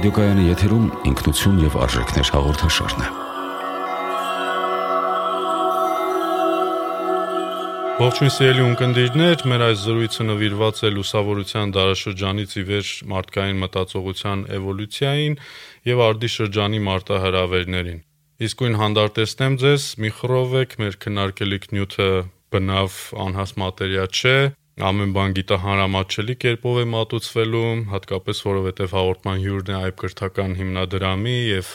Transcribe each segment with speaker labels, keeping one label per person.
Speaker 1: Ռադիոկայանի եթերում ինքնություն եւ արժեքներ հաղորդաշարն է։
Speaker 2: Ողջույն սիրելի ունկնդիրներ, մեր այս զրույցը նվիրված է լուսավորության դարաշրջանից ի վեր մարդկային մտածողության էվոլյուցիային եւ արդի շրջանի մարտահրավերներին։ Իսկույն հանդարտեցնեմ ձեզ, մի խռովեք, մեր քնարկելիք նյութը բնավ անհաս մատերիա չէ, ամեն բան գիտահանրամատչելի կերպով է մատուցվելու, հատկապես որովհետև հաղորդման հյուրն է այբ կրթական հիմնադրամի եւ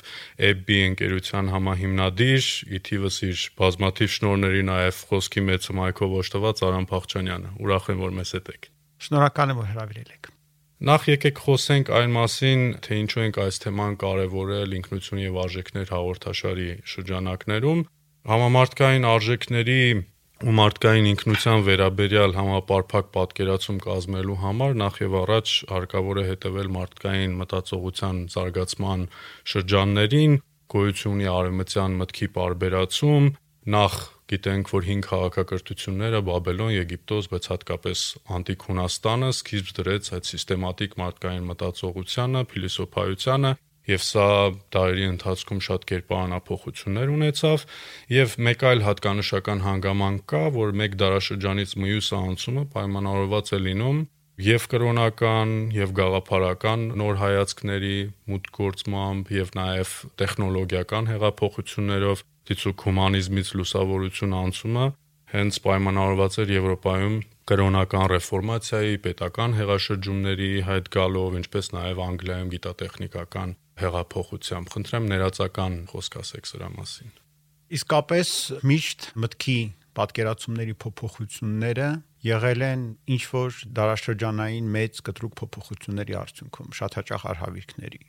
Speaker 2: EBB ընկերության համահիմնադիր, ի թիվս իր բազմաթիվ շնորհների նաեւ խոսքի մեծ մայքով օժտված Արամ Փախչանյանը։ Ուրախ եմ, որ մեզ հետ եք։
Speaker 3: Շնորհակալ եմ, որ հրավիրել եք։
Speaker 2: Նախ եկեք խոսենք այն մասին, թե ինչու ենք այս թեման կարևորել ինքնություն եւ արժեքներ հաղորդաշարի շրջանակներում։ Համամարտկային արժեքների ու մարդկային ինքնության վերաբերյալ համապարփակ պատկերացում կազմելու համար նախ եւ առաջ հարկավոր է հետևել մարդկային մտածողության զարգացման շրջաններին, գոյությունի արևմտյան մտքի պարբերացում, նախ գիտենք, որ 5 քաղաքակրթությունները Բաբելոն, Եգիպտոս, բայց հատկապես Անտիկ Հունաստանը սկիզբ դրեց այդ սիստեմատիկ մարդկային մտածողությանը, փիլիսոփայությանը եւ սա դարերի ընթացքում շատ կերպարանափոխություններ ունեցավ եւ մեկ այլ հատկանշական հանգամանք կա, որ մեկ դարաշրջանից մյուսը անցումը պայմանավորված է լինում եւ կրոնական եւ գաղափարական նոր հայացքների մուտքգործմամբ եւ նաեւ տեխնոլոգիական հեղափոխություններով դիցուկ հումանիզմից լուսավորություն անցումը հենց պայմանավորված էր Եվրոպայում կրոնական ռեֆորմացիայի, պետական հեղաշրջումների հայտ գալով, ինչպես նաև Անգլիայում գիտատեխնիկական հեղափոխությամբ։ Խնդրեմ ներածական խոսք ասեք սրա մասին։
Speaker 3: Իսկապես միշտ մտքի պատկերացումների փոփոխությունները եղել են ինչ որ դարաշրջանային մեծ կտրուկ փոփոխությունների արդյունքում, շատ հաճախ արհավիրքների,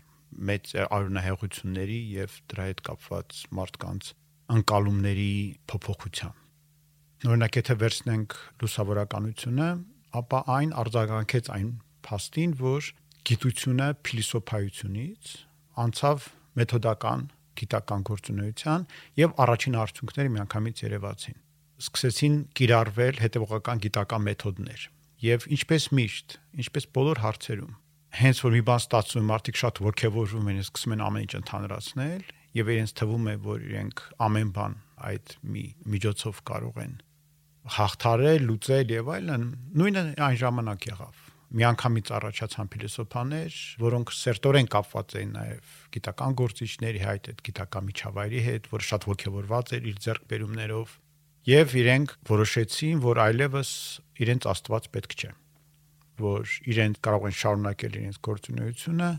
Speaker 3: մեծ արունահեղությունների եւ դրա հետ կապված մարդկանց անկալումների փոփոխության։ Օրինակ եթե վերցնենք լուսավորականությունը, ապա այն արձագանքեց այն փաստին, որ գիտությունը փիլիսոփայությունից անցավ մեթոդական գիտական գործունեության եւ առաջին արդյունքները միանգամից երևացին սկսեցին կիրառվել հետևողական գիտական մեթոդներ եւ ինչպես միշտ ինչպես բոլոր հարցերում հենց որ մի բան ստացվում մարդիկ շատ ողջևորվում են սկսում են ամեն ինչ ընդհանրացնել եւ իրենց թվում է որ իրենք ամեն բան այդ մի միջոցով կարող են հաղթարել, լուծել եւ այլն, նույնը այն ժամանակ եղավ միանգամից առաջացան փիլիսոփաներ, որոնք սերտորեն կապված էին նաև գիտական գործիչների հետ, այդ գիտական միջավայրի հետ, որ շատ ողջավորված էր իր ձեռքբերումներով, եւ իրենք որոշեցին, որ այլևս իրենց աստված պետք չէ, որ իրենք կարող են շարունակել իրենց գործունեությունը,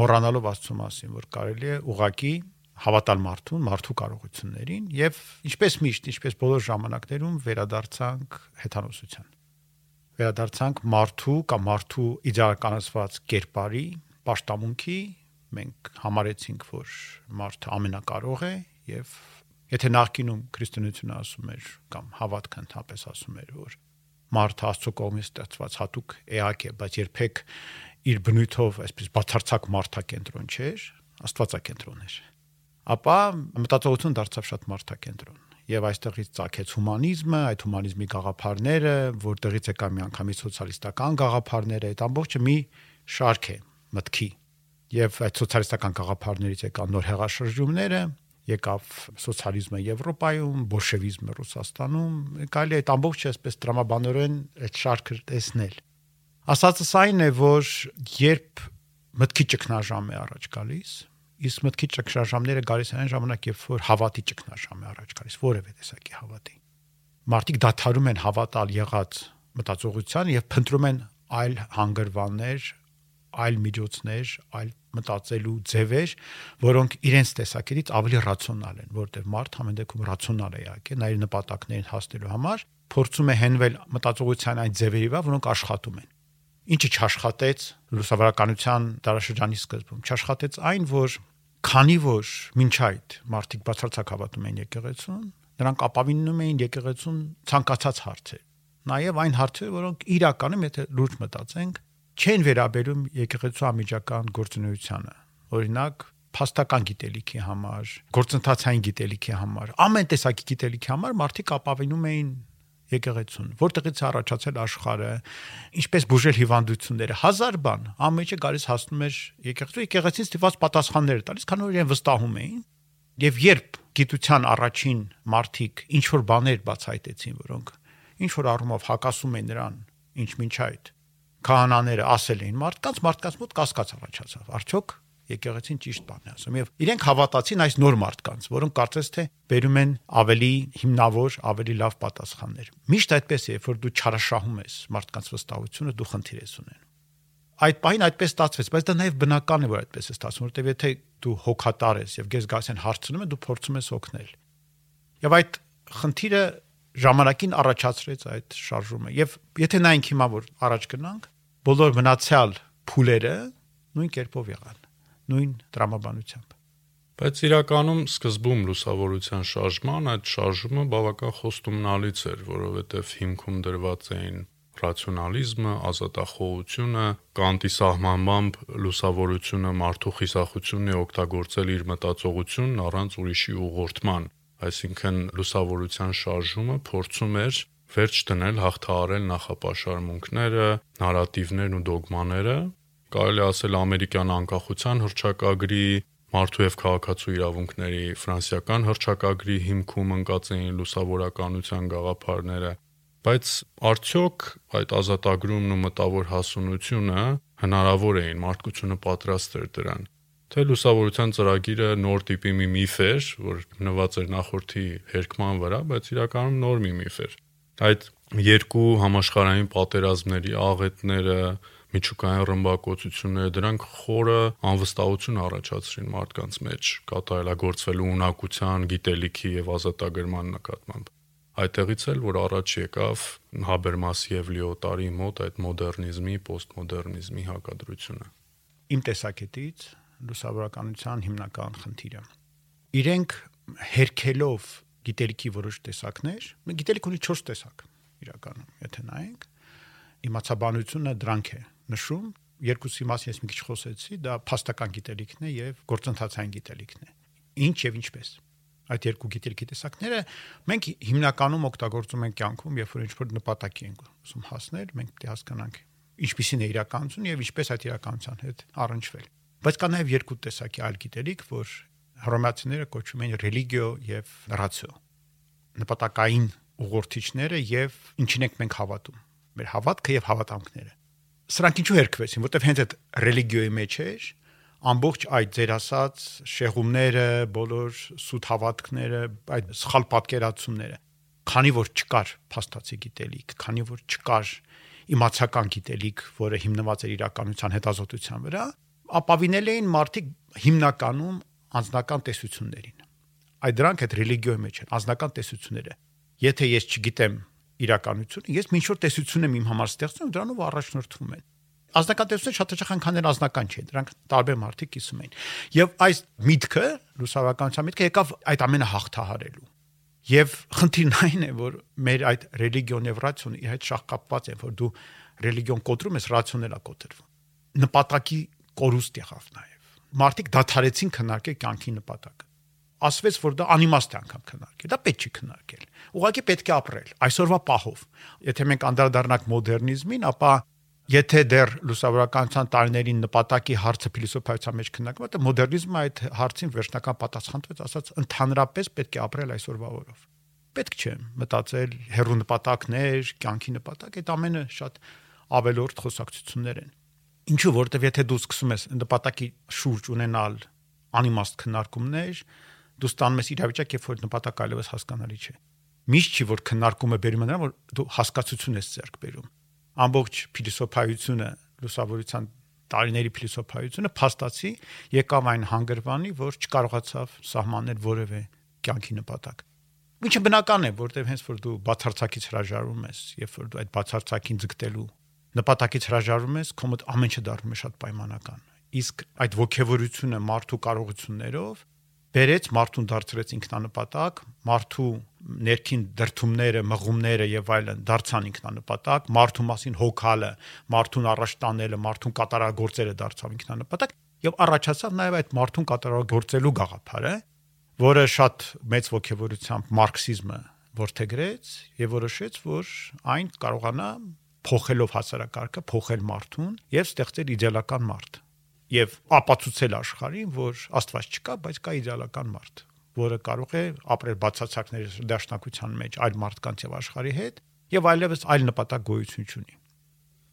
Speaker 3: մոռանալով աստծո մասին, որ կարելի է ուղակի հավատալ մարդուն, մարդու կարողություններին եւ ինչպես միշտ, ինչպես բոլոր ժամանակներում վերադարձանք հեթանոսության վերադարձանք մարդու կամ մարդու իդեալականացված կերպարի, աշտամունքի, մենք համարեցինք, որ մարդը ամենակարող է եւ եթե նախկինում քրիստոնեությունը ասում էր կամ հավատքը ընդհանրապես ասում էր, որ մարդը Աստծո կողմից ստեղծված հատուկ էակ է, բայց երբեք իր բնույթով այսպես բացարձակ մարդակենտրոն չէր, աստվածակենտրոն էր։ Ապա մտածողություն դարձավ շատ մարդակենտրոն եւ այստեղից ցակեց հումանիզմը, այդ հումանիզմի գաղափարները, որտեղից եկա միանգամից սոցիալիստական գաղափարները, այդ ամբողջը մի շարք է մտքի։ Եվ այդ սոցիալիստական գաղափարներից եկան նոր հեղաշրջումները, եկավ սոցիալիզմը Եվրոպայում, բոլշևիզմը Ռուսաստանում, կարելի է այդ ամբողջը այսպես դրամաբանորեն այդ շարքը տեսնել։ Ասածս այն է, որ երբ մտքի ճգնաժամ է առաջ գալիս, իսկ մտքի ճգնաժամները գալիս են ժամանակ, երբ որ հավատի ճգնաժամ է առաջ գալիս, որևէ տեսակի հավատի։ Մարդիկ դադարում են հավատալ եղած մտածողությանը եւ փնտրում են այլ հանգրվաններ, այլ միջոցներ, այլ մտածելու ձևեր, որոնք իրենց տեսակետից ավելի ռացիոնալ են, որտեղ մարդ ամեն դեպքում ռացիոնալ է եկե, նա իր նպատակներին հասնելու համար փորձում է հենվել մտածողության այն ձևերի վրա, որոնք աշխատում են ինչը չաշխատեց լուսավորականության դարաշրջանի սկզբում չաշխատեց այն որ Քանի որ ոչ այդ մարդիկ բացարձակ հավատում են եկեղեցուն, նրանք ապավինում էին եկեղեցուն ցանկացած հարցեր։ Նաև այն հարցեր, որոնք իրականում, եթե լուրջ մտածենք, չեն վերաբերում եկեղեցու ամիջական գործունեությանը։ Օրինակ, փաստական գիտելիքի համար, գործընթացային գիտելիքի համար, ամեն տեսակի գիտելիքի համար մարդիկ ապավինում էին եկեղեցուն, որտեղից առաջացել աշխարհը, ինչպես բուժել հիվանդությունները, հազար բան, ամենը գալիս հասնում էր եկեղեցու, եկեղեցին ստիպված պատասխաններ տալիս, քանի որ իրեն վստահում էին։ Եվ երբ գիտության առաջին մարտիկ ինչ որ բաներ բացահայտեցին, որոնք ինչ որ առումով հակասում են նրան, ինչ ոչ այդ քահանաները ասել էին մարդկանց, մարդկանց մոտ կասկած առաջացավ։ Արդյոք եկեղեցին ճիշտ բան է ասում եւ իրենք հավատացին այս նոր մարդկանց, որոնք կարծես թե բերում են ավելի հիմնավոր, ավելի լավ պատասխաններ։ Միշտ այդպես է, երբ որ դու չարաշահում ես մարդկանց վստահությունը, դու խնդիր ես ունենում։ Այդ պահին այդպես ստացվեց, բայց դա նաև բնական է, որ այդպես է ստացվում, որտեղ եթե դու հոգատար ես եւ գես գաս են հարցնում են, դու փորձում ես օգնել։ Եվ այդ խնդիրը ժամանակին առաջացրեց այդ շարժումը։ Եվ եթե նայենք հիմա որ առաջ գնանք, բոլոր մնացյալ փուլերը նույն կերպով եղան նույն դրամաբանությամբ։
Speaker 2: Բայց իրականում սկզբում լուսավորության շարժման այդ շարժումը բավական խոստումնալից էր, որովհետև հիմքում դրված էին ռացիոնալիզմը, ազատախոհությունը, կանտի սահմանմամբ լուսավորությունը մարդու խիսախությունն է օգտագործել իր մտածողությունն առանց ուրիշի ուղղորդման, այսինքն լուսավորության շարժումը փորձում էր վերջ դնել հաղթահարել նախապաշարմունքները, նարատիվներն ու դոգմաները, կարելի ասել ամերիկյան անկախության հրճակագրի մարդու եւ քաղաքացու իրավունքների ֆրանսիական հրճակագրի հիմքում ընկած էին լուսավորականության գաղափարները բայց արդյոք այդ ազատագրումն ու մտավոր հասունությունը հնարավոր էին մարդկությունը պատրաստ էր դրան թե լուսավորության ծրագիրը նոր տիպի մի միֆ էր, որ նված էր նախորդի հերկման վրա, բայց իրականում նոր մի միֆ էր։ Այդ երկու համաշխարհային պատերազմների աղետները, միջուկային ռմբակոծությունները դրանք խորը անվստահություն առաջացրին մարդկանց մեջ կատարելագործվելու ունակության, գիտելիքի եւ ազատագրման նկատմամբ այդտեղից էլ որ առաջ եկավ Հաբերմասի եւ Լիոտարի մոտ այդ մոդեռնիզմի, պոստմոդեռնիզմի հակադրությունը։
Speaker 3: Իմ տեսակետից լուսավորականության հիմնական խնդիրը. Իրենք հերքելով գիտելիքի որոշ տեսակներ, գիտելիք ունի 4 տեսակ իրականում, եթե նայենք, իմացաբանությունը դրանք է նշում, երկուսի մասին ես մի քիչ խոսեցի, դա փաստական գիտելիքն է եւ գործընթացային գիտելիքն է։ Ինչ եւ ինչպես այդ երկու գիտելիքի տեսակները մենք հիմնականում օգտագործում ենք կյանքում, երբ որ ինչ-որ նպատակի ենք ուզում հասնել, մենք պետք է հասկանանք ինչպիսին է իրականությունը եւ ինչպես այդ իրականության հետ առնչվել։ Բայց կա նաեւ երկու տեսակի այլ գիտելիք, որ հռոմեացիները կոչում են ռելիգիո եւ ռացիո։ Նպատակային ուղղորդիչները եւ ինչին ենք մենք հավատում։ Մեր հավատքը եւ հավատամքները սրանք ինչու երկվեցին, որտեվ հենց այդ ռելիգիոյի մեջ էր ամբողջ այդ ձեր ասած շեղումները, բոլոր սուտ հավատքները, այդ սխալ պատկերացումները, քանի որ չկար փաստացի գիտելիք, քանի որ չկար իմացական գիտելիք, որը հիմնված էր իրականության հետազոտության վրա, ապավինել էին մարդիկ հիմնականում անձնական տեսություններին։ Այդ դրանք այդ ռելիգիոյի մեջ են, անձնական տեսությունները։ Եթե ես չգիտեմ իրականությունը, ես ինչ որ տեսություն եմ իմ համար ստեղծում, դրանով առաջնորդվում են ազնական տեսությունը շատ հաճախ անգամ անձնական չէ, դրանք տարբեր մարդիկ կիսում են։ Եվ այս միտքը, լուսավորականության միտքը եկավ այդ ամենը հաղթահարելու։ Եվ խնդիրն այն է, որ մեր այդ ռելիգիոն եւ ռացիոն իր հետ շահկապված են, որ դու ռելիգիոն կոտրում ես, ռացիոնելա կոտրվում։ Նպատակի կորուստ եղավ նաեւ։ Մարդիկ դադարեցին քննարկել կյանքի նպատակը ասվեց, որ դա անիմաստ է անգամ քննարկել։ Դա պետք չի քննարկել։ Ուղղակի պետք է ապրել այսօրվա պահով։ Եթե մենք անդրադառնանք մոդեռնիզմին, ապա եթե դեռ լուսավորականության տարիներին նպատակի հարցը փիլիսոփայության մեջ քննարկվում է, մոդեռնիզմը այդ հարցին վերջնական պատասխան տվեց, ասած ընդհանրապես պետք է ապրել այսօրվա օրով։ Պետք չէ մտածել հերո նպատակներ, կյանքի նպատակ, այդ ամենը շատ ավելորդ խոսակցություններ են։ Ինչու, որովհետև եթե դու սկսում ես նպատակի շուրջ ունենալ անիմաստ քննարկումներ, դու ստանում ես իրավիճակ, երբ որ նպատակը այլևս հասկանալի չէ։ Միշտ չի որ քննարկումը բերում նրան, որ դու հասկացություն ես ձեռք բերում։ Ամբողջ փիլիսոփայությունը, լուսավորության տարիների փիլիսոփայությունը փաստացի եկավ այն հանգրվանի, որ չկարողացավ սահմանել որևէ կյանքի նպատակ։ Ինչը բնական է, որտեղ հենց որ դու բացարձակից հրաժարվում ես, երբ որ դու այդ բացարձակին ձգտելու նպատակից հրաժարվում ես, քո մոտ ամեն ինչը դառնում է շատ պայմանական։ Իսկ այդ ողջավորությունը մարդու կարողություններով բերեց մարդուն դարձրեց ինքնանպատակ, մարդու ներքին դրթումները, մղումները եւ այլն դարձան ինքնանպատակ, մարդու մասին հոգալը, մարդուն առաջ տանելը, մարդուն կատարագործելը դարձավ ինքնանպատակ եւ առաջացավ նաեւ այդ մարդուն կատարագործելու գաղափարը, որը շատ մեծ ողջավորությամբ մարքսիզմը որթեգրեց եւ որոշեց, որ այն կարողանա փոխելով հասարակարգը, փոխել մարդուն եւ ստեղծել իդեալական մարդ եւ ապացուցել աշխարհին, որ Աստված չկա, բայց կա իդեալական մարդ, որը կարող է ապրել բացացակների դաշնակության մեջ այլ մարդկանց եւ աշխարհի հետ եւ այլևս այլ նպատակ գոյություն չունի։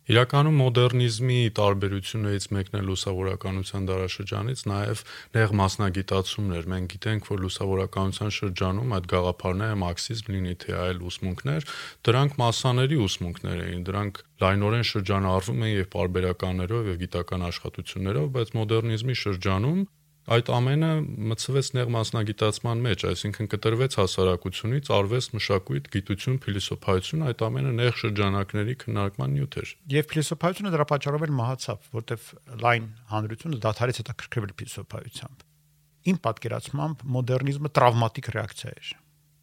Speaker 2: Իրականում մոդեռնիզմի տարբերություններից մեկն է լուսավորականության դարաշրջանից նաև նեղ մասնագիտացումն էր։ Մենք գիտենք, որ լուսավորականության շրջանում այդ գաղափարները մարքսիզմ լինի թե այլ ուսմունքներ, դրանք մասաների ուսմունքներ էին, դրանք լայնորեն շրջանառվում են եւ պարբերականներով եւ գիտական աշխատություններով, բայց մոդեռնիզմի շրջանում այդ ամենը մցվեց նեղ մասնագիտացման մեջ, այսինքն կտրվեց հասարակությունից, արվեստ, մշակույթ, գիտություն, փիլիսոփայություն, այդ ամենը նեղ շրջանակների քննարկման նյութ էր։
Speaker 3: Եվ փիլիսոփայությունը դրա պատճառով էլ մահացավ, որտեվ լայն հանրությունը դադարեց հետաքրքրվել փիլիսոփայությամբ։ Իմ պատկերացմամբ մոդեռնիզմը տրավմատիկ ռեակցիա էր։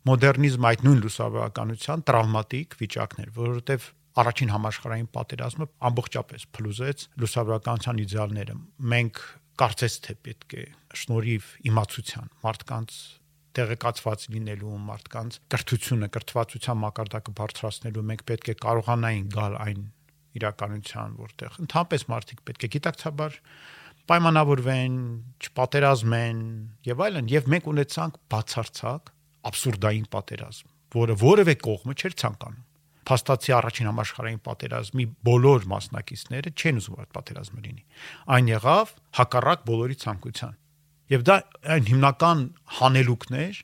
Speaker 3: Մոդեռնիզմը այդ նույն լուսավորականության տրավմատիկ վիճակն էր, որովհետև առաջին համաշխարհային պատերազմը ամբողջապես փլուզեց լուսավորականության իդեալները։ Մենք կարծես թե պետք է շնորհիվ իմացության մարդկանց տեղեկացված լինելու մարդկանց կրթությունը, կրթվածության մակարդակը բարձրացնելու մենք պետք է կարողանային գալ այն իրականության, որտեղ ընդհանրապես մարդիկ պետք է գիտակցաբար պայմանավորվեն, չպատերազմեն եւ այլն, եւ մենք ունեցանք բացարձակ абսուրդային պատերազմ, որը որևէ կողմը չէր ցանկանում փաստացի առաջին համաշխարհային պատերազմի բոլոր մասնակիցները չեն ուզում այդ պատերազմը լինի։ Այն եղավ հակառակ բոլորի ցանկության։ Եվ դա այն հիմնական հանելուկներ,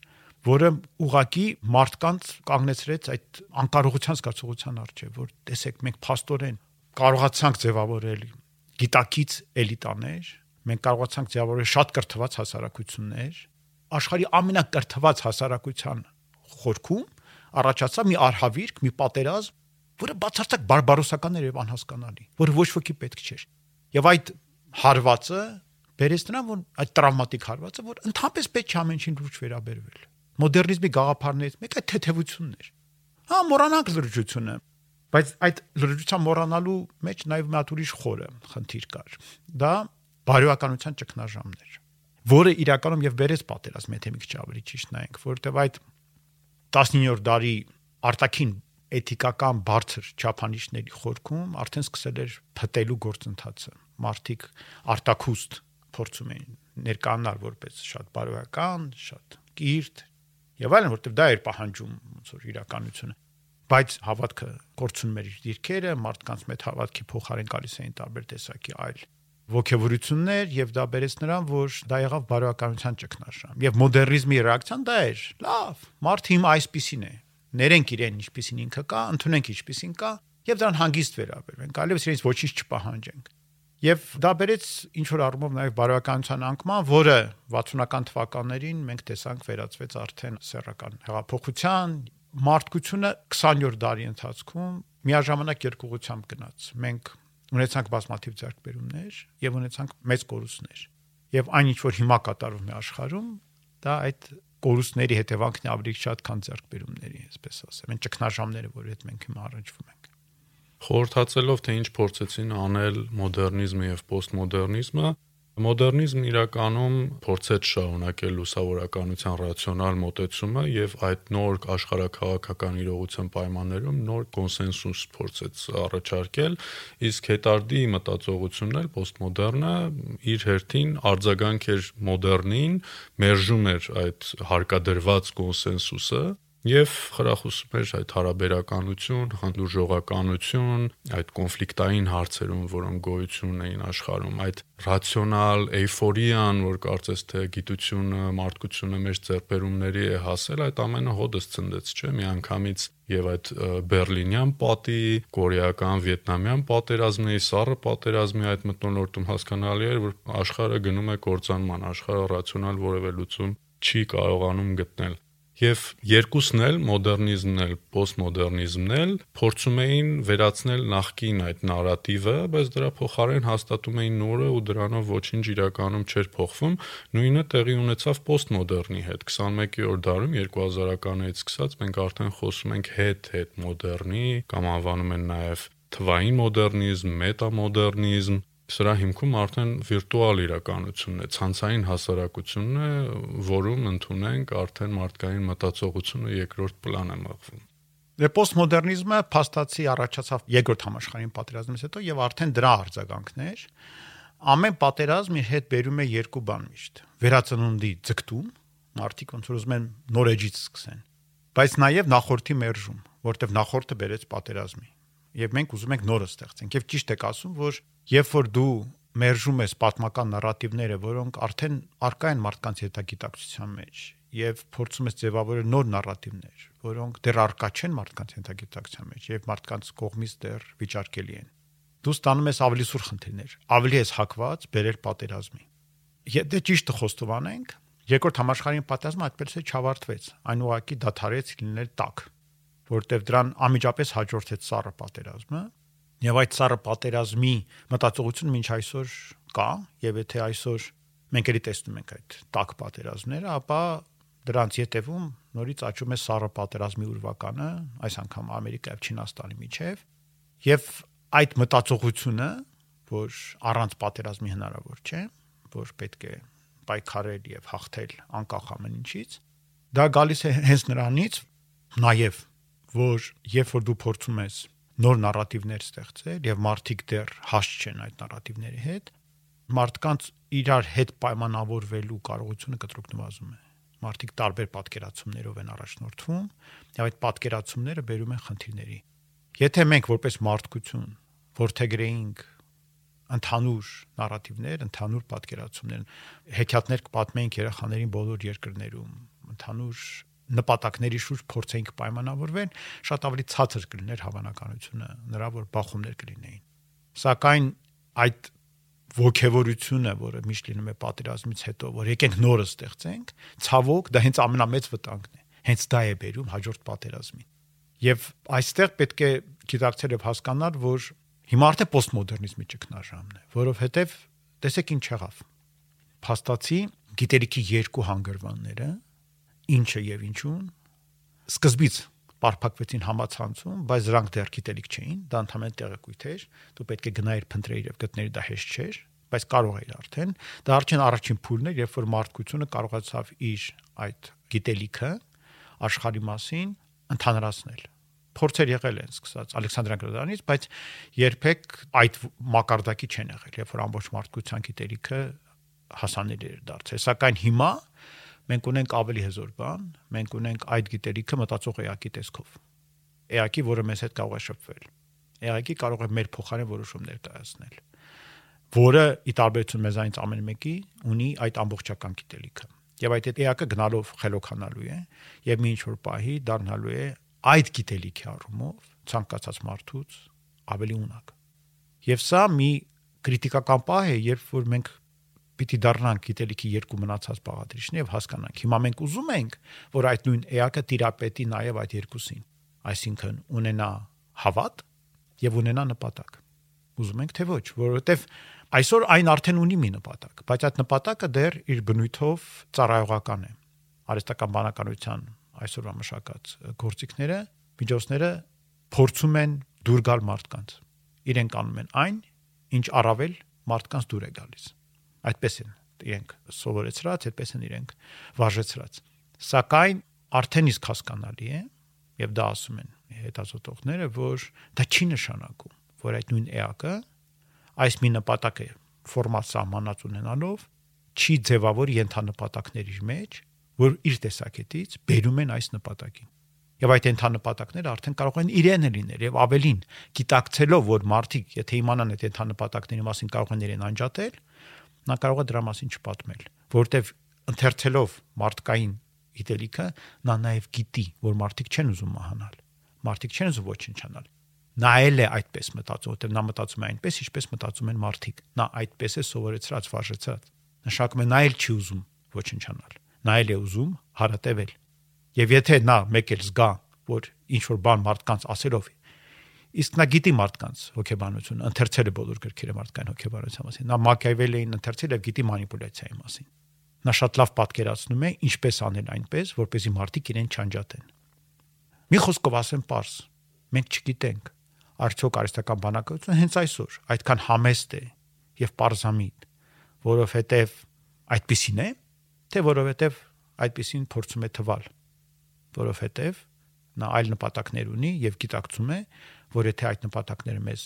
Speaker 3: որը ուղակի մարդկանց կանգնեցրեց այդ անկարողության զգացողության առջև, որ տեսեք մենք փաստորեն կարողացանք ձևավորել գիտակից էլիտաներ, մենք կարողացանք ձևավորել շատ կրթված հասարակություններ, աշխարհի ամենակրթված հասարակության խորքում առաջացավ մի արհավիրք, մի պատերազմ, որը բացարձակ բարբարոսական էր եւ անհասկանալի, որը ոչ ոքի պետք չէր։ Եվ այդ հարվածը բերեց նրան, որ այդ տրավմատիկ հարվածը, որ ընդհանրապես պետք չէ ամենին լուրջ վերաբերվել։ Մոդեռնիզմի գաղափարներից մեկը թեթևությունն էր։ Հա, մոռանանք լրջությունը, բայց այդ լրջության մոռանալու մեջ նաև մի հատ ուրիշ խորը խնդիր կար։ Դա բարոյականության ճգնաժամն էր, որը իրականում եւ բերեց պատերազմ, եթե մի քիչ ավելի ճիշտ նայենք, որովհետեւ այդ 19-րդ դարի արտաքին էթիկական բարձր չափանիշների խորքում արդեն սկսել էր փտելու գործընթացը։ Մարդիկ արտակուստ փորձում էին ներկանալ որպես շատ բարոյական, շատ կիրթ եւ այլն, որտեղ դա էր պահանջում ոնց որ իրականությունը բայց հավատքը կորցնում էր իր դիրքերը, մարդկանց մեծ հավատքի փոխարեն գալիս էին տարբեր տեսակի այլ ողջավորություններ եւ դա բերեց նրան, որ դա եղավ բարոյականության ճգնաժամ։ Եվ մոդեռնիզմի ռեակցիան դա էր։ Լավ, մարդը հիմա այսպեսին է։ Ներենք իրեն ինչպեսին ինքը կա, ընդունենք ինչպեսին կա եւ դրան հանգիստ վերաբերվենք։ Այլևս իրենց ոչինչ չպահանջենք։ Եվ դա բերեց ինչ որ առումով նաև բարոյականության անկման, որը 60-ական թվականներին մենք տեսանք վերածվեց արդեն սեռական հեղափոխության, մարդկությունը 20-րդ դարի ընթացքում միաժամանակ երկուղությամբ գնաց։ Մենք ունեցանք բազմաթիվ ձեռքբերումներ եւ ունեցանք մեծ կորուստներ։ Եվ այն ինչ որ հիմա կատարվում է աշխարհում, դա այդ կորուստների հետևանքն է ավելի շատ, քան ձեռքբերումների, այսպես ասեմ, այն ճգնաժամերը, որ հետ մենք հիմա առնչվում ենք։
Speaker 2: Խորհրդացելով թե ինչ փորձեցին անել մոդեռնիզմը եւ պոստմոդեռնիզմը, Մոդեռնիզմն իրականում փորձեց շարունակել լուսավորականության ռացիոնալ մոտեցումը եւ այդ նոր աշխարհակաղակական իրողության պայմաններում նոր կոնսենսուս փորձեց առաջարկել, իսկ հետարդի մտածողությունն էլ պոստմոդեռնը իր հերթին արձագանք էր մոդեռնին, մերժում էր այդ հարկադրված կոնսենսուսը Եվ խրախուսում էր այդ հարաբերականություն, հանդուրժողականություն, այդ կոնֆլիկտային հարցերում, որոնք գոյություն ունեին աշխարհում, այդ ռացիոնալ էйֆորիան, որ կարծես թե գիտությունը, մարդկությունը մեր ձեռբերումների է հասել, այդ ամենը հոդս ցնդեց, չէ՞, միանգամից եւ այդ բերլինյան պատի, կորեական, վիետնամյան պատերազմների, սառը պատերազմի այդ մտնոլորտում հասկանալի էր, որ աշխարհը գնում է կործանման, աշխարհը ռացիոնալ որևէ լուծում չի կարողանում գտնել եւ երկուսն էլ մոդեռնիզմն էլ պոստմոդեռնիզմն էլ փորձում էին վերացնել նախկին այդ նարատիվը, բայց դրա փոխարեն հաստատում էին նորը ու դրանով ոչինչ իրականում չէր փոխվում։ Նույնը տեղի ունեցավ պոստմոդեռնի հետ 21-րդ դարում 2000-ականներից սկսած մենք արդեն խոսում ենք հետ հետ մոդեռնի կամ անվանում են նաեւ թվային մոդեռնիզմ, մետամոդեռնիզմ Սրա հիմքում արդեն վիրտուալ իրականությունն է, ցանցային հասարակությունն է, որում ընդունենք արդեն մարդկային մտածողությունը երկրորդ պլան է մղվում։
Speaker 3: Դե պոստմոդեռնիզմը փաստացի առաջացավ երկրորդ համաշխարհային պատերազմից հետո եւ արդեն դրա արձագանքներ ամեն պատերազմ իր հետ բերում է երկու բան միշտ. Վերածնունդի ձգտում մարդիկ ոնց որ ուզում են նոր էջից սկսեն բայց նաեւ նախորդի մերժում որտեվ նախորդը բերեց պատերազմի եւ մենք ուզում ենք նորը ստեղծենք եւ ճիշտ եք ասում որ երբ որ դու մերժում ես պատմական նարատիվները որոնք արդեն արկա են մարդկանց հետագիտակցության մեջ եւ փորձում ես ձևավորել նոր նարատիվներ որոնք դեռ արկա չեն մարդկանց հետագիտակցության մեջ եւ մարդկանց կողմից դեռ վիճարկելի են դու ստանում ես ավելի սուր խնդիրներ ավելի ես հակված բերել պատերազմի եթե ճիշտը խոստովանենք երկրորդ համաշխարհային պատերազմը այդպես է չավարտվեց այն ուղակի դադարեց լինել տակ որտեվ դրան անմիջապես հաջորդեց սառը պատերազմը եւ այդ սառը պատերազմի մտածողությունը մինչ այսօր կա եւ եթե այսօր մենք էլի տեսնում ենք այդ տակ պատերազմները, ապա դրանց յետևում նորից աճում է սառը պատերազմի ուրվականը, այս անգամ Ամերիկայով Չինաստանի միջև եւ այդ մտածողությունը, որ առանց պատերազմի հնարավոր չէ, որ պետք է պայքարել եւ հաղթել անկախ ամեն ինչից, դա գալիս է հենց նրանից, նաեւ որ երբ որ դու փորձում ես նոր նարատիվներ ստեղծել եւ մարդիկ դեռ հաստ չեն այդ նարատիվների հետ, մարդկանց իրար հետ պայմանավորվելու կարողությունը կտրուկ նվազում է։ Մարդիկ տարբեր պատկերացումներով են առաջնորդվում եւ այդ պատկերացումները բերում են խնդիրների։ Եթե մենք որպես մարդկություն որթեգրեինք ընդհանուր նարատիվներ, ընդհանուր պատկերացումներ, հեքիաթներ կպատմեինք երեխաներին բոլոր երկրներում, ընդհանուր նպատակների շուրջ փորձենք պայմանավորվել, շատ ավելի ցածր կլիներ հավանականությունը նրա որ բախումներ կլինեին։ Սակայն այդ ողքեվորությունը, որը միշտ լինում է պատերազմից հետո, որ եկենք նորը ստեղծենք, ցավոք դա հենց ամենամեծ վտանգն է։ Հենց դա է բերում հաջորդ պատերազմին։ Եվ այստեղ պետք է գիտակցել եւ հասկանալ, որ հիմա արդեն պոստմոդեռնիզմի ճգնաժամն է, որովհետեւ տեսեք ինչ եղավ։ Փաստացի գիտելիքի երկու հանգրվանները ինչը եւ ինչուն սկզբից բարփակվեցին համացանցում, բայց դրանք դեռ գիտելիք չէին, դա ընդհանրեն տեղեկույթ էր, դու պետք է գնայիր փնտրեիր եւ գտնեիր դա հեշտ չէր, բայց կարող էր արդեն։ Դա արդեն առաջին փուլն էր, երբ որ մարդկությունը կարողացավ իր այդ գիտելիքը աշխարհի մասին ընդհանրացնել փորձեր եղել են սկսած Ալեքսանդրյան գրադարանից, բայց երբեք այդ մակարդակի չեն եղել, երբ որ ամբողջ մարդկության գիտելիքը հասանելի էր դարձել։ Սակայն հիմա մենք ունենք ավելի հզոր բան, մենք ունենք այդ գիտելիքը մտածող էակի տեսքով։ Էակի, որը մեզ հետ կարող է շփվել։ Էակի կարող է մեր փոխարեն որոշումներ կայացնել, որը ի տարբերություն մեզանից ամեն մեկի ունի այդ ամբողջական գիտելիքը։ Եվ այդ էակը գնալով խելոքանալու է եւ մի ինչ որ պահի դառնալու է այդ գիտելիքի առումով ցանկացած մարդուց ավելի ունակ։ Եվ սա մի քրիտիկական պահ է, երբ որ մենք պիտի դառնանք գիտելիքի երկու մնացած բաղադրիչն եւ հասկանանք։ Հիմա մենք ուզում ենք, որ այդ նույն էակը տիրապետի նաեւ այդ երկուսին, այսինքն ունենա հավատ եւ ունենա նպատակ։ Ուզում ենք թե ոչ, որովհետեւ այսօր այն արդեն ունի մի նպատակ, բայց այդ նպատակը դեռ իր բնույթով ծառայողական է։ Արհեստական բանականության այսօրվա մշակած գործիքները, միջոցները փորձում են դուր գալ մարդկանց։ Իրենք անում են այն, ինչ առավել մարդկանց դուր է գալիս այդպես են իրենք սովորեցրած, այդպես են իրենք վարժեցրած։ Սակայն արդեն իսկ հասկանալի է, եւ դա ասում են հետազոտողները, որ դա չի նշանակում, որ այդ նույն էակը այս մի նպատակ է ֆորմատ սահմանած ունենալով չի ձևավոր ենթանպատակների մեջ, որ իր տեսակետից բերում են այս նպատակին։ Եվ այդ ենթանպատակները արդեն կարող են իրեն լինել եւ ավելին, գիտակցելով, որ մարդիկ, եթե իմանան այդ ենթանպատակների մասին կարող են իրեն անջատել, նա կարող է դրա մասին չպատմել, որովհետև ընթերցելով մարդկային գիտելիքը նա նաև գիտի, որ մարդիկ չեն ուզում մահանալ։ Մարդիկ չեն ուզում ոչնչանալ։ Նա էլ է այդպես մտածում, որտեղ նա մտածում է այնպես, ինչպես մտածում են մարդիկ։ Նա այդպես է սովորեցրած, վարժեցած։ Նշանակում է նա էլ չի ուզում ոչնչանալ։ Նա էլ է ուզում հարատևել։ Եվ եթե նա մեկ էլ զգա, որ ինչ որ բան մարդկանց ասելով Իսկ նա գիտի մարդկանց հոգեբանությունը, ընթերցել է բոլոր գրքերը մարդկային հոգեբանության մասին։ Նա Մակիավելիին ընթերցել եւ գիտի մանիպուլյացիայի մասին։ Նա շատ լավ պատկերացնում է ինչպես անել այնպես, որպեսզի մարդիկ իրեն չանջատեն։ Մի խոսքով ասեմ པարս, մենք չգիտենք արդյոք արհեստական բանակցությունը հենց այսօր այդքան համեստ է եւ parsamit, որովհետեւ այդպեսին է, թե որովհետեւ այդպեսին փորձում է թվալ, որովհետեւ նա այլ նպատակներ ունի եւ գիտակցում է, որ եթե այդ նպատակները մեզ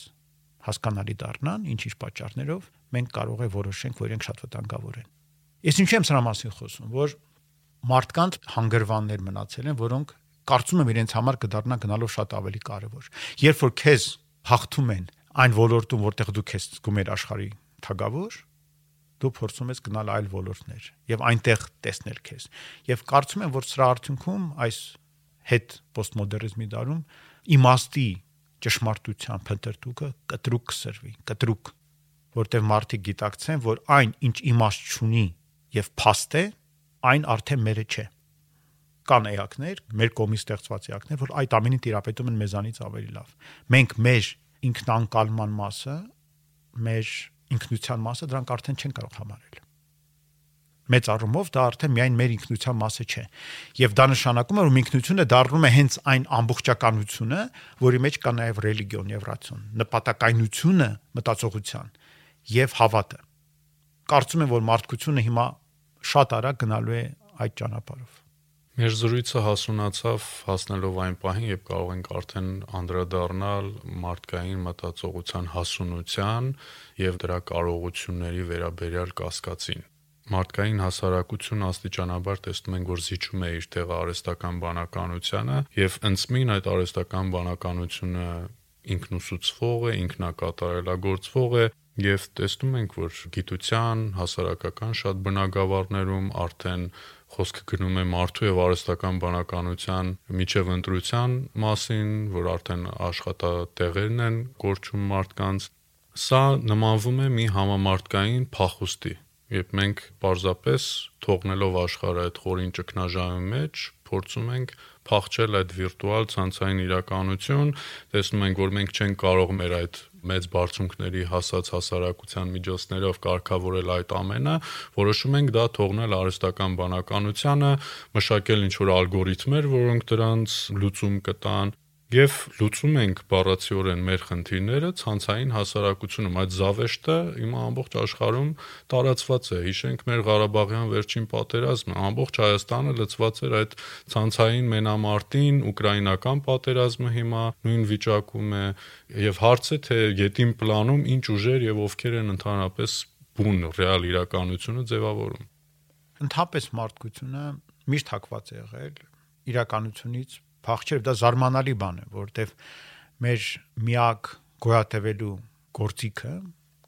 Speaker 3: հասկանալի դառնան, ինչ-ինչ պատճառներով, մենք կարող է որոշենք, որ իրենք շատ վտանգավոր են։ Ես ինչու եմ սրա մասին խոսում, որ մարդկանց հանգրվաններ մնացել են, որոնք կարծում եմ իրենց համար կդառնա գնալով շատ ավելի կարևոր։ Երբ որ քեզ հաղթում են այն ոլորտում, որտեղ դու քեզ զգում ես աշխարհի թագավոր, դու փորձում ես գնալ այլ ոլորտներ եւ այնտեղ տեսնել քեզ։ Եվ կարծում եմ, որ սրա արդյունքում այս հետ պոստմոդեռնիզմի դարում իմաստի ճշմարտության փնտրտուկը կտրուկ կսրվի, կտրուկ, որտեղ մարդիկ գիտակցեն, որ այն, ինչ իմաստ չունի եւ փաստ է, այն արդեն մերը չէ կան էակներ, մեր կողմից ստեղծված էակներ, որ այդ ամենին տիրապետում են մեզանից ավելի լավ։ Մենք մեր ինքնանկալման մասը, մեր ինքնության մասը դրանք արդեն չեն կարող համարել։ Մեծ առումով դա արդեն միայն մեր ինքնության մասը չէ։ Եվ դա նշանակում է, որ ինքնությունը դառնում է հենց այն ամբողջականությունը, որի մեջ կա նաև ռելիգիոն եւ ռացիոն, նպատակայնությունը մտածողության եւ հավատը։ Կարծում եմ, որ մարդկությունը հիմա շատ արագ գնալու է այդ ճանապարհով։
Speaker 2: Մեր զրույցը հասունացավ հասնելով այն պահին, երբ կարող ենք արդեն անդրադառնալ մարդկային մտածողության հասունության եւ դրա կարողությունների վերաբերյալ կասկածին։ Մարդկային հասարակությունը աստիճանաբար տեսնում ենք, որ զիջում է իր տեղը արհեստական բանականությանը եւ ընծմին այդ արհեստական բանականությունը ինքնուսուցվող է, ինքնակատարելագործվող է Եվ տեսնում ենք, որ գիտության, հասարակական շատ բնագավառներում արդեն խոսքը գնում է մարդու եւ արհեստական բանականության միջև ընտրության մասին, որ արդեն աշխատատեղերն են կորչում մարդկանց։ Սա նմանվում է մի համամարտկային փախուստի, երբ մենք պարզապես թողնելով աշխարհը այդ խորին ճգնաժամի մեջ փորձում ենք փախչել այդ վիրտուալ ցանցային իրականություն, տեսնում ենք, որ մենք չենք կարող մեր այդ մեծ բարձունքների հասած հասարակության միջոցներով կարգավորել այդ ամենը, որոշում ենք դա թողնել արհեստական բանականությանը, մշակել ինչ-որ ալգորիթմեր, որոնք դրանց լուծում կտան Եվ լուծում ենք բառացիորեն մեր խնդիրները ցանցային հասարակությունում։ Այդ զավեշտը հիմա ամբողջ աշխարհում տարածված է։ Հիշենք մեր Ղարաբաղյան վերջին պատերազմը, ամբողջ Հայաստանը լծված էր այդ ցանցային մենամարտին, ուկրաինական պատերազմը հիմա նույն վիճակում է եւ հարցը թե յետին պլանում ինչ ուժեր եւ ովքեր են ընդհանրապես բուն ռեալ իրականությունը ձևավորում։
Speaker 3: Ընդհանրապես մարդկությունը միշտ հակված է եղել իրականությունից փախչել դա զարմանալի բան է, որովհետև մեր միակ գոյատևելու գործիքը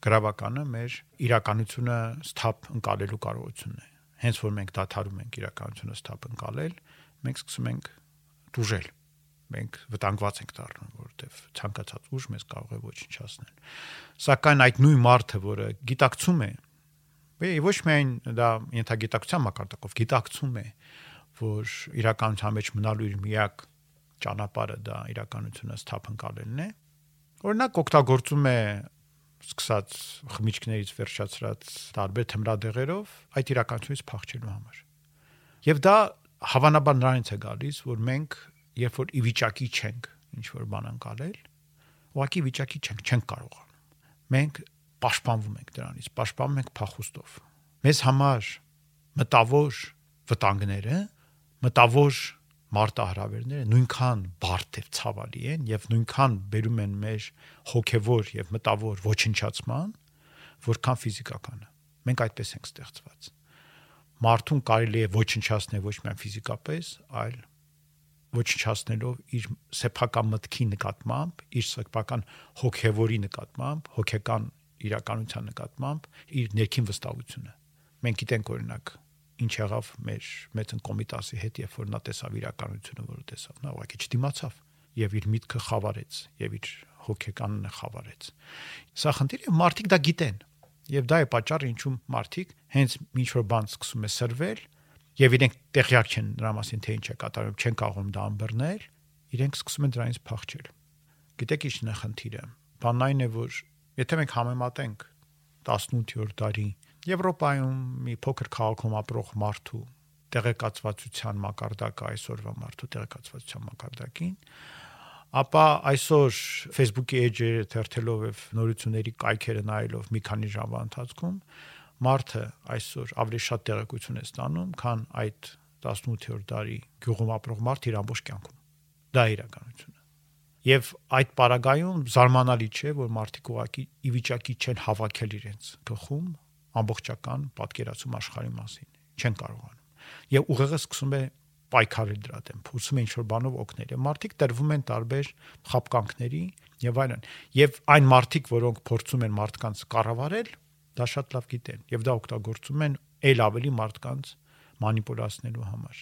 Speaker 3: գրավականը մեր իրականությունը սթափ ընկալելու կարողությունն է։ Հենց որ մենք դադարում ենք իրականությունը սթափ ընկալել, մենք սկսում ենք դուժել մենք վտանգված ենք դառնում, որովհետև ցանկացած ուժ մեզ կարող է ոչնչացնել։ Սակայն այդ նույն մարդը, որը գիտակցում է, ոչ միայն դա ենթագիտակցության մակարդակով գիտակցում է, որ իրականության մեջ մնալու իր միակ ճանապարհը դա իրականությունը սթափընկալելն է։ Օրինակ օգտագործում է սկսած խմիչքներից վերջացրած տարբեր թմրադեղերով այդ իրականությունից փախչելու համար։ Եվ դա հավանաբար նրանից է գալիս, որ մենք երբ որ ի վիճակի չենք ինչ որ բան անցալել, ուղղակի վիճակի չենք, չենք կարողանում։ Մենք պաշտպանվում ենք դրանից, պաշտպանում ենք փախուստով։ Մեզ համար մտավոր վտանգները մտավոր մարտահրավերները նույնքան բարդ եւ ցավալի են եւ նույնքան բերում են մեր հոգեվոր եւ մտավոր ոչնչացման, որքան ֆիզիկականը։ Մենք այդպես ենք ստեղծված։ Մարդուն կարելի է ոչնչացնել ոչ միայն ֆիզիկապես, այլ ոչնչացնելով իր սեփական մտքի նկատմամբ, իր սեփական հոգեվորի նկատմամբ, հոգեկան իրականության նկատմամբ, իր ներքին վստահությունը։ Մենք գիտենք օրինակ ինչ եղավ մեր մեծն կոմիտասի հետ, երբ որ նա տեսավ իրականությունը, որը տեսավ, նա ուղղակի չդիմացավ եւ իր միտքը խավարեց եւ իր հոգեկանն խավարեց։ Սա խնդիր է, մարդիկ դա գիտեն։ Եվ դա է պատճառը, ինչու մարդիկ հենց ինչ որ բան սկսում է սրվել եւ իրենք տեղյակ չեն դրա մասին, թե ինչ է կատարում, չեն կարողում դա ամբռնել, իրենք սկսում են դրանից փախչել։ Գիտեք ինչն է խնդիրը։ Բանն այն է, որ եթե մենք համեմատենք 18-րդ դարի Եվրոպայում մի փոքր քաղաքում ապրող մարդու տեղեկացվածության մակարդակը այսօրվա մարդու տեղեկացվածության մակարդակին ապա այսօր Facebook-ի էջերը թերթելով եւ նորությունների կայքերը նայելով մի քանի ժամվա ընթացքում մարդը այսօր ավելի շատ տեղեկություն է ստանում, քան այդ 18-րդ դարի գյուղում ապրող մարդ իր ամբողջ կյանքում։ Դա իրականությունը։ Եվ այդ պարագայում զարմանալի չէ, որ մարդիկ ուղակի ի վիճակի չեն հավաքել իրենց գլխում ամբողջական պատկերացում աշխարհի մասին։ Չեն կարողանում։ Եվ ուղեղը սկսում է պայքարել դրա դեմ, փորձում է ինչ-որ բանով օգնել։ Եվ մարդիկ տրվում են տարբեր խապկանքների եւ այլն։ Եվ այն մարդիկ, որոնք փորձում են մարդկանց կառավարել, դա շատ լավ գիտեն եւ դա օգտագործում են ել ավելի մարդկանց մանիպուլացնելու համար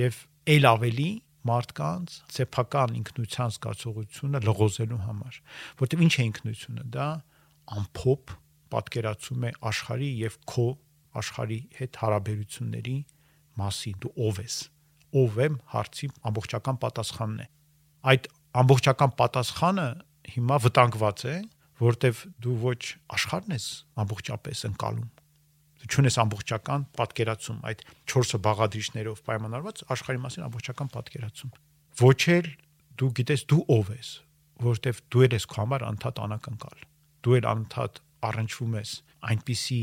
Speaker 3: եւ ել ավելի մարդկանց ցեփական ինքնության զգացողությունը լղոզելու համար որտեղ ինչ է ինքնությունը դա ամփոփ պատկերացում է աշխարհի եւ քո աշխարհի հետ հարաբերությունների մասին. դու ով ես ով եմ հարցի ամբողջական պատասխանն է այդ ամբողջական պատասխանը հիմա վտանգված է որտեվ դու ոչ աշխարհն ես ամբողջապես ընկալում դու չունես ամբողջական պատկերացում այդ 4 բաղադրիչներով պայմանավորված աշխարհի մասին ամբողջական պատկերացում ոչ էլ դու գիտես դու ով ես որտեվ դու ես քո համար անդադ անակնկալ դու էլ անդադ առնչվում ես այնպիսի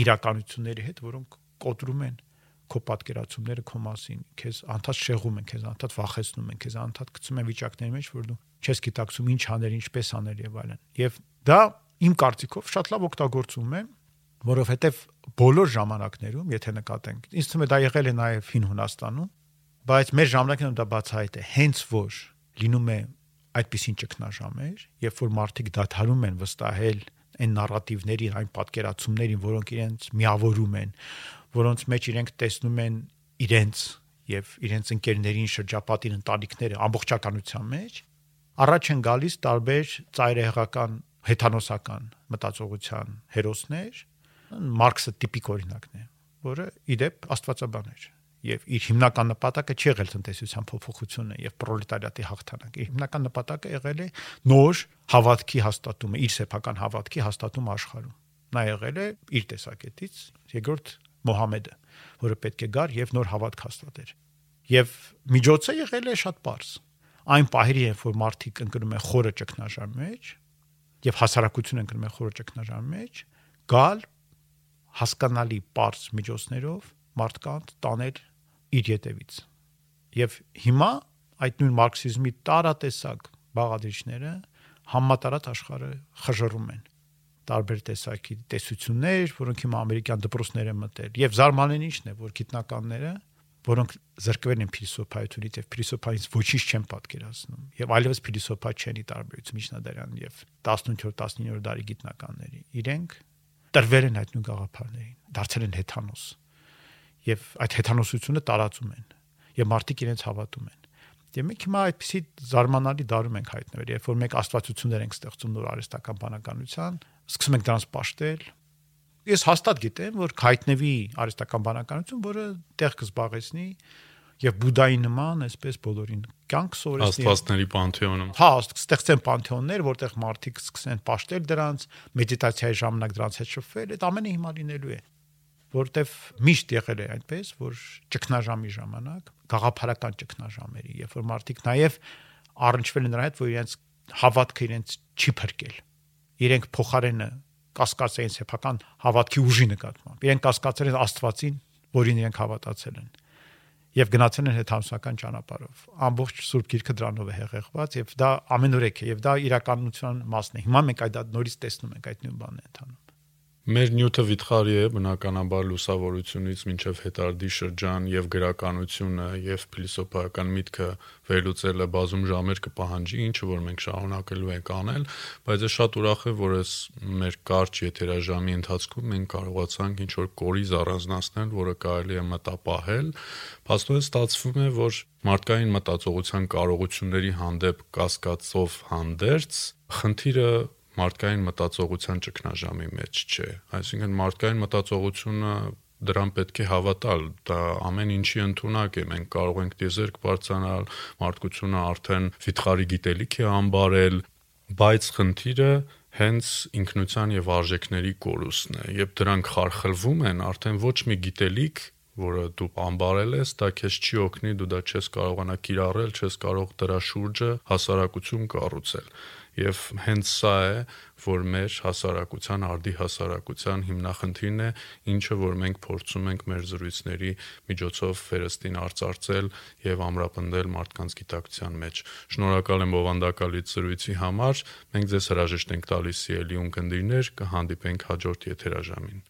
Speaker 3: իրականությունների հետ որոնք կոտրում են քո պատկերացումները քո մասին քեզ անդադ շեղում են քեզ անդադ վախեցնում են քեզ անդադ գցում են վիճակների մեջ որ դու չես գիտակցում ինչ անել, ինչպես անել եւ այլն։ Եվ դա իմ կարծիքով շատ լավ օգտագործում է, որովհետեւ բոլոր ժամանակներում, եթե նկատենք, ինձ թվում է դա եղել է նաեւ հին Հունաստանում, բայց մեր ժամանակներում դա բացահայտ է, հենց որ լինում է այդպեսին ճգնաժամեր, երբ որ մարդիկ դադարում են վստահել այն նարատիվներին, այն պատկերացումներին, որոնք իրենց միավորում են, որոնց մեջ իրենք տեսնում են իրենց եւ իրենց ընկերներին շրջապատին ընտանիքները ամբողջականության մեջ, առաջ են գալիս տարբեր ծայրահեղական հեթանոսական մտածողության հերոսներ մարքսը տիպիկ օրինակն է որը իդեպ աստվածաբան էր եւ իր հիմնական նպատակը չի եղել տնտեսության փոփոխությունը եւ պրոլետարիատի հաղթանակը հիմնական նպատակը եղել է նոր հավատքի հաստատումը իր սեփական հավատքի հաստատում աշխարհում նա եղել է իր տեսակետից երկրորդ Մոհամեդը որը պետք է գար եւ նոր հավատք հաստատեր եւ միջոցը եղել է շատ པարզ այն պահերի, երբ որ մարդիկ ընկնում են խորը ճգնաժամի մեջ եւ հասարակությունը ընկնում է խորը ճգնաժամի մեջ, գալ հասկանալի པարզ միջոցներով մարդկանց տանել իր յետևից։ Եվ հիմա այդ նույն մարքսիզմի տարատեսակ բաղադրիչները համատարած աշխարհը խժռում են տարբեր տեսակի տեսություններ, որոնք հիմա ամերիկյան դպրոցներ են մտել։ Եվ զարմանալին ինչն է, որ գիտնականները որոնք զրկվել են փիլիսոփայությունից եւ փիլիսոփայից ոչինչ չեն պատկերացնում եւ այլևս փիլիսոփա չեն ի տարբերություն միջնադարյան եւ 18-րդ 19-րդ դարի գիտնականների իրենք տրվել են այդ նույն գաղափարներին դարձել են հեթանոս եւ այդ հեթանոսությունը տարածում են եւ մարդիկ իրենց հավատում են Եվ մենք հիմա այդպիսի զարմանալի դարում ենք հայտնվել, երբ որ մենք աստվածություններ ենք ստեղծում նոր արհեստական բանականության, սկսում ենք դրանց պաշտել, ես հաստատ գիտեմ, որ հայտնվի արհեստական բանականություն, որը տեղ կզբաղեցնի եւ Բուդայի նման, այսպես բոլորին կյանք սովորեցնի
Speaker 2: աստվածների պանթեոնում։
Speaker 3: Հա, ստեղծեն պանթեոններ, որտեղ մարդիկ սկսեն պաշտել դրանց, մեդիտացիայի ժամանակ դրանց հետ շփվել, այդ ամենը հիմա լինելու է որտեվ միշտ եղել է այնպես, որ ճգնաժամի ժամանակ, գաղափարական ճգնաժամերի, երբ որ մարդիկ նաև առնչվել են նրա հետ, որ իրենց հավատքը իրենց չի փրկել։ Իրենք փոխարենը կասկածային սեփական հավատքի ուժի նկատմամբ։ Իրենք կասկածել են Աստվածին, որին իրենք հավատացել են եւ գնացել են հետամսական ճանապարհով։ Ամբողջ Սուրբ Գիրքը դրանով է հեղեղված եւ դա ամենուրեք է եւ դա իրականության մասն է։ Հիմա մենք այդ նորից տեսնում ենք այդ նույն բանն է ընթանում։
Speaker 2: Մեր նյութը վիթխարի է բնականաբար լուսավորությունից մինչև հետարդի շրջան եւ գրականությունը եւ փիլիսոփայական միտքը վերլուծելը բազում ժամեր կպահանջի, ինչը որ մենք շարունակելու ենք անել, բայց ես շատ ուրախ եմ, որ այս մեր կարճ եթերաժամի ընթացքում մենք կարողացանք ինչ որ կորիզ առանձնացնել, որը կարելի է մտապահել։ Փաստորեն ստացվում է, որ մարդկային մտածողության կարողությունների հանդեպ կասկածով հանդերձ խնդիրը մարդկային մտածողության ճգնաժամի մեջ չէ։ Այսինքն մարդկային մտածողությունը դրան պետք է հավատալ, դա ամեն ինչի ընդունակ է, մենք կարող ենք դիզերք բարձրանալ, մարդկությունը արդեն վիթխարի գիտելիք է ամբարել, բայց խնդիրը հենց ինքնության եւ արժեքների կորուստն է։ Երբ դրանք խարխլվում են, արդեն ոչ մի գիտելիք որը դու ամբարել ես, դա քեզ չի օգնի, դու դա չես կարողանա կիրառել, չես կարող դրա շուրջը հասարակություն կառուցել եւ հենց սա է որ մեր հասարակության արդի հասարակության հիմնախնդիրն է ինչը որ մենք փորձում ենք մեր զրույցների միջոցով վերստին արծարծել եւ ամրապնդել մարդկանց գիտակցության մեջ շնորհակալ եմ ովանդակալից զրույցի համար մենք ձեզ հրաժեշտ ենք տալիս ելի ունկնդիրներ կհանդիպենք հաջորդ եթերաժամին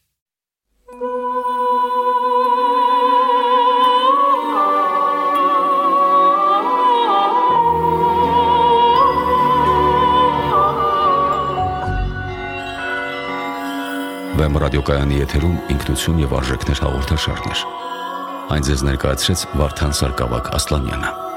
Speaker 1: Վեմ ռադիոկայանի եթերում ինքնություն եւ արժեքներ հաղորդաշարներ։ Այն ձեզ ներկայացրեց Վարդան Սարգսակ Ասլանյանը։